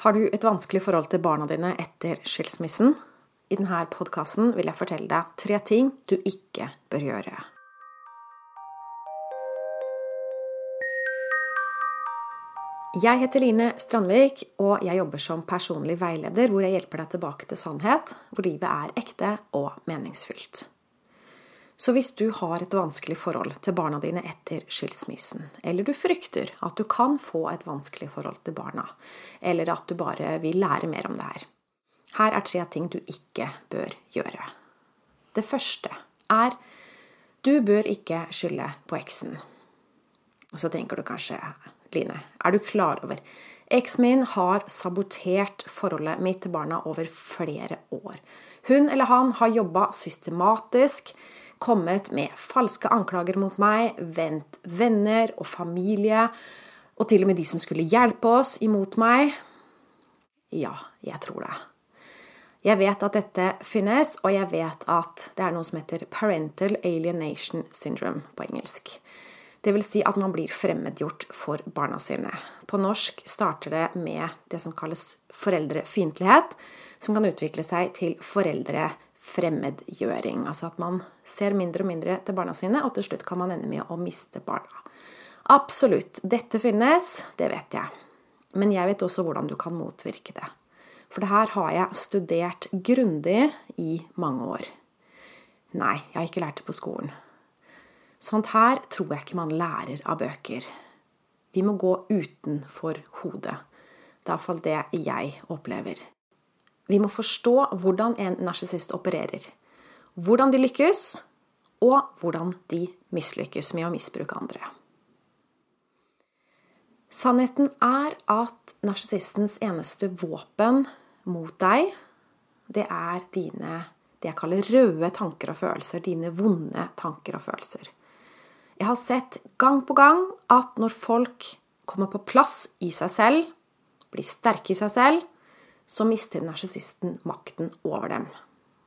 Har du et vanskelig forhold til barna dine etter skilsmissen? I denne podkasten vil jeg fortelle deg tre ting du ikke bør gjøre. Jeg heter Line Strandvik, og jeg jobber som personlig veileder hvor jeg hjelper deg tilbake til sannhet, hvor livet er ekte og meningsfylt. Så hvis du har et vanskelig forhold til barna dine etter skilsmissen, eller du frykter at du kan få et vanskelig forhold til barna, eller at du bare vil lære mer om det her, her er tre ting du ikke bør gjøre. Det første er du bør ikke skylde på eksen. Og så tenker du kanskje, Line, er du klar over Eksen min har sabotert forholdet mitt til barna over flere år. Hun eller han har jobba systematisk kommet med falske anklager mot meg, vendt venner og familie, og til og med de som skulle hjelpe oss, imot meg. Ja, jeg tror det. Jeg vet at dette finnes, og jeg vet at det er noe som heter parental alienation syndrome på engelsk. Det vil si at man blir fremmedgjort for barna sine. På norsk starter det med det som kalles foreldrefiendtlighet, som kan utvikle seg til foreldrefiendtlighet fremmedgjøring. Altså at man ser mindre og mindre til barna sine, og til slutt kan man ende med å miste barna. Absolutt. Dette finnes, det vet jeg. Men jeg vet også hvordan du kan motvirke det. For det her har jeg studert grundig i mange år. Nei, jeg har ikke lært det på skolen. Sånt her tror jeg ikke man lærer av bøker. Vi må gå utenfor hodet. Det er iallfall det jeg opplever. Vi må forstå hvordan en narsissist opererer. Hvordan de lykkes, og hvordan de mislykkes med å misbruke andre. Sannheten er at narsissistens eneste våpen mot deg, det er dine det jeg kaller røde tanker og følelser, dine vonde tanker og følelser. Jeg har sett gang på gang at når folk kommer på plass i seg selv, blir sterke i seg selv, så mister narsissisten makten over dem.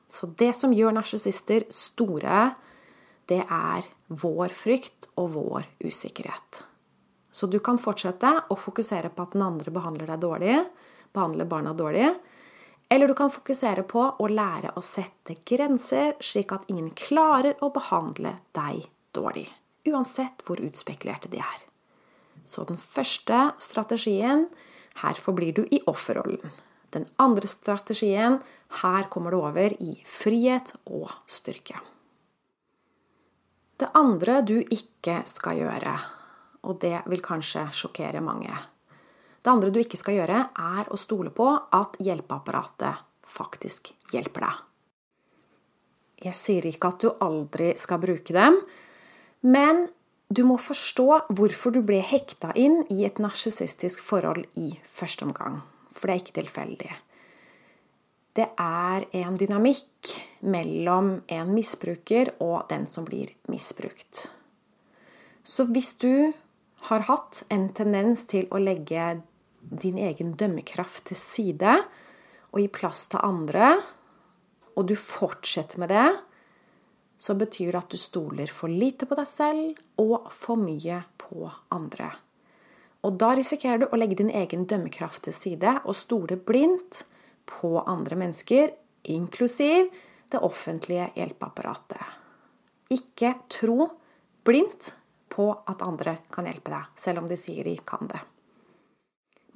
Så det som gjør narsissister store, det er vår frykt og vår usikkerhet. Så du kan fortsette å fokusere på at den andre behandler deg dårlig, behandler barna dårlig, eller du kan fokusere på å lære å sette grenser, slik at ingen klarer å behandle deg dårlig, uansett hvor utspekulerte de er. Så den første strategien her forblir du i offerrollen. Den andre strategien her kommer du over i frihet og styrke. Det andre du ikke skal gjøre, og det vil kanskje sjokkere mange Det andre du ikke skal gjøre, er å stole på at hjelpeapparatet faktisk hjelper deg. Jeg sier ikke at du aldri skal bruke dem, men du må forstå hvorfor du ble hekta inn i et narsissistisk forhold i første omgang for det er ikke tilfeldig. Det er en dynamikk mellom en misbruker og den som blir misbrukt. Så hvis du har hatt en tendens til å legge din egen dømmekraft til side og gi plass til andre, og du fortsetter med det, så betyr det at du stoler for lite på deg selv og for mye på andre. Og da risikerer du å legge din egen dømmekraft til side og stole blindt på andre mennesker, inklusiv det offentlige hjelpeapparatet. Ikke tro blindt på at andre kan hjelpe deg, selv om de sier de kan det.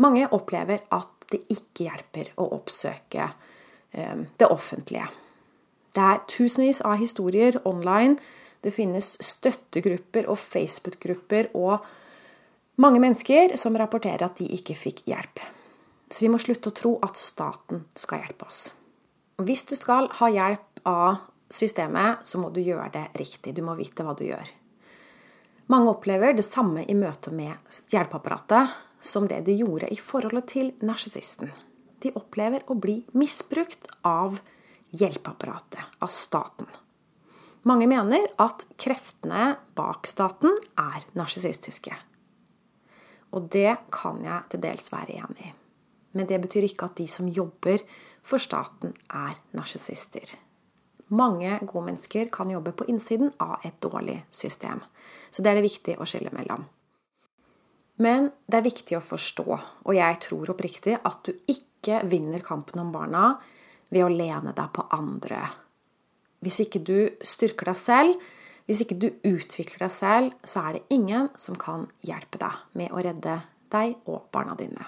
Mange opplever at det ikke hjelper å oppsøke eh, det offentlige. Det er tusenvis av historier online. Det finnes støttegrupper og Facebook-grupper og mange mennesker som rapporterer at de ikke fikk hjelp. Så vi må slutte å tro at staten skal hjelpe oss. Hvis du skal ha hjelp av systemet, så må du gjøre det riktig. Du må vite hva du gjør. Mange opplever det samme i møte med hjelpeapparatet som det de gjorde i forholdet til narsissisten. De opplever å bli misbrukt av hjelpeapparatet, av staten. Mange mener at kreftene bak staten er narsissistiske. Og det kan jeg til dels være enig i. Men det betyr ikke at de som jobber for staten, er narsissister. Mange gode mennesker kan jobbe på innsiden av et dårlig system. Så det er det viktig å skille mellom. Men det er viktig å forstå, og jeg tror oppriktig, at du ikke vinner kampen om barna ved å lene deg på andre. Hvis ikke du styrker deg selv, hvis ikke du utvikler deg selv, så er det ingen som kan hjelpe deg med å redde deg og barna dine.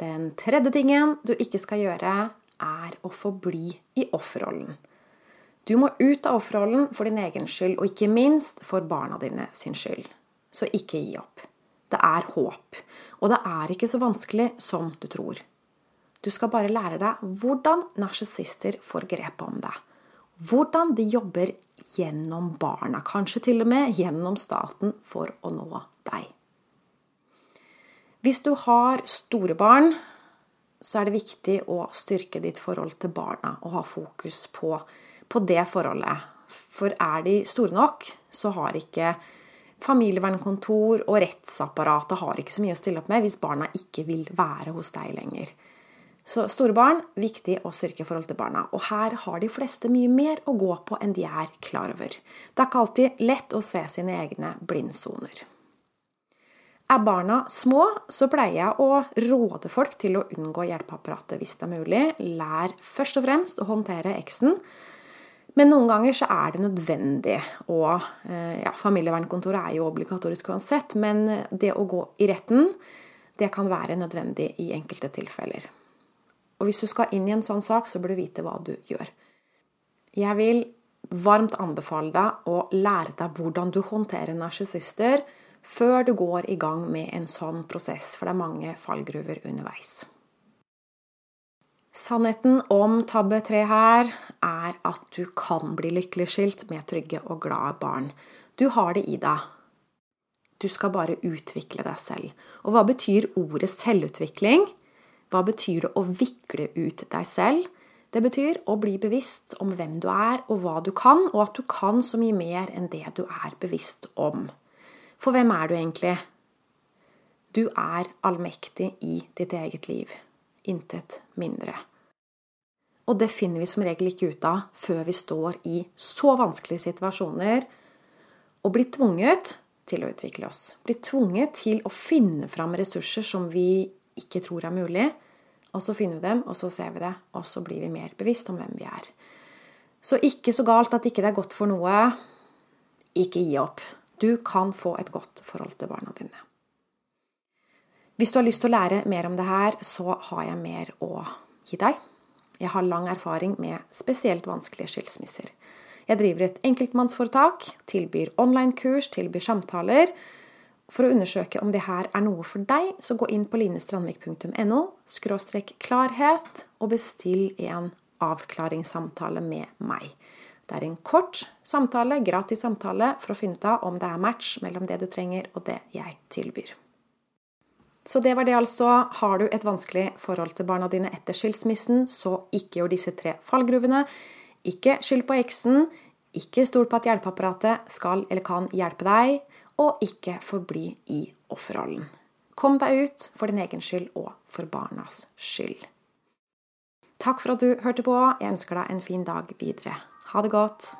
Den tredje tingen du ikke skal gjøre, er å forbli i offerrollen. Du må ut av offerrollen for din egen skyld, og ikke minst for barna dine sin skyld. Så ikke gi opp. Det er håp. Og det er ikke så vanskelig som du tror. Du skal bare lære deg hvordan narsissister får grep om deg hvordan de jobber gjennom barna, kanskje til og med gjennom staten, for å nå deg. Hvis du har store barn, så er det viktig å styrke ditt forhold til barna og ha fokus på, på det forholdet. For er de store nok, så har ikke familievernkontor og rettsapparatet har ikke så mye å stille opp med hvis barna ikke vil være hos deg lenger. Så store barn viktig å styrke forhold til barna. Og her har de fleste mye mer å gå på enn de er klar over. Det er ikke alltid lett å se sine egne blindsoner. Er barna små, så pleier jeg å råde folk til å unngå hjelpeapparatet hvis det er mulig. Lær først og fremst å håndtere eksen. Men noen ganger så er det nødvendig, og eh, ja, familievernkontoret er jo obligatorisk uansett, men det å gå i retten, det kan være nødvendig i enkelte tilfeller. Og hvis du skal inn i en sånn sak, så bør du vite hva du gjør. Jeg vil varmt anbefale deg å lære deg hvordan du håndterer narsissister før du går i gang med en sånn prosess, for det er mange fallgruver underveis. Sannheten om tabbe 3 her er at du kan bli lykkelig skilt med trygge og glade barn. Du har det i deg. Du skal bare utvikle deg selv. Og hva betyr ordet selvutvikling? Hva betyr det å vikle ut deg selv? Det betyr å bli bevisst om hvem du er og hva du kan, og at du kan så mye mer enn det du er bevisst om. For hvem er du egentlig? Du er allmektig i ditt eget liv. Intet mindre. Og det finner vi som regel ikke ut av før vi står i så vanskelige situasjoner og blir tvunget til å utvikle oss. Blir tvunget til å finne fram ressurser som vi ikke tror er mulig. Og så finner vi dem, og så ser vi det, og så blir vi mer bevisst om hvem vi er. Så ikke så galt at ikke det er godt for noe. Ikke gi opp. Du kan få et godt forhold til barna dine. Hvis du har lyst til å lære mer om det her, så har jeg mer å gi deg. Jeg har lang erfaring med spesielt vanskelige skilsmisser. Jeg driver et enkeltmannsforetak, tilbyr online-kurs, tilbyr samtaler for å undersøke om det her er noe for deg, så gå inn på linestrandvik.no klarhet og bestill en avklaringssamtale med meg. Det er en kort samtale, gratis samtale, for å finne ut av om det er match mellom det du trenger og det jeg tilbyr. Så det var det altså. Har du et vanskelig forhold til barna dine etter skilsmissen, så ikke gjør disse tre fallgruvene. Ikke skyld på eksen. Ikke stol på at hjelpeapparatet skal eller kan hjelpe deg og ikke forbli i offerrollen. Kom deg ut for din egen skyld og for barnas skyld. Takk for at du hørte på. Jeg ønsker deg en fin dag videre. Ha det godt.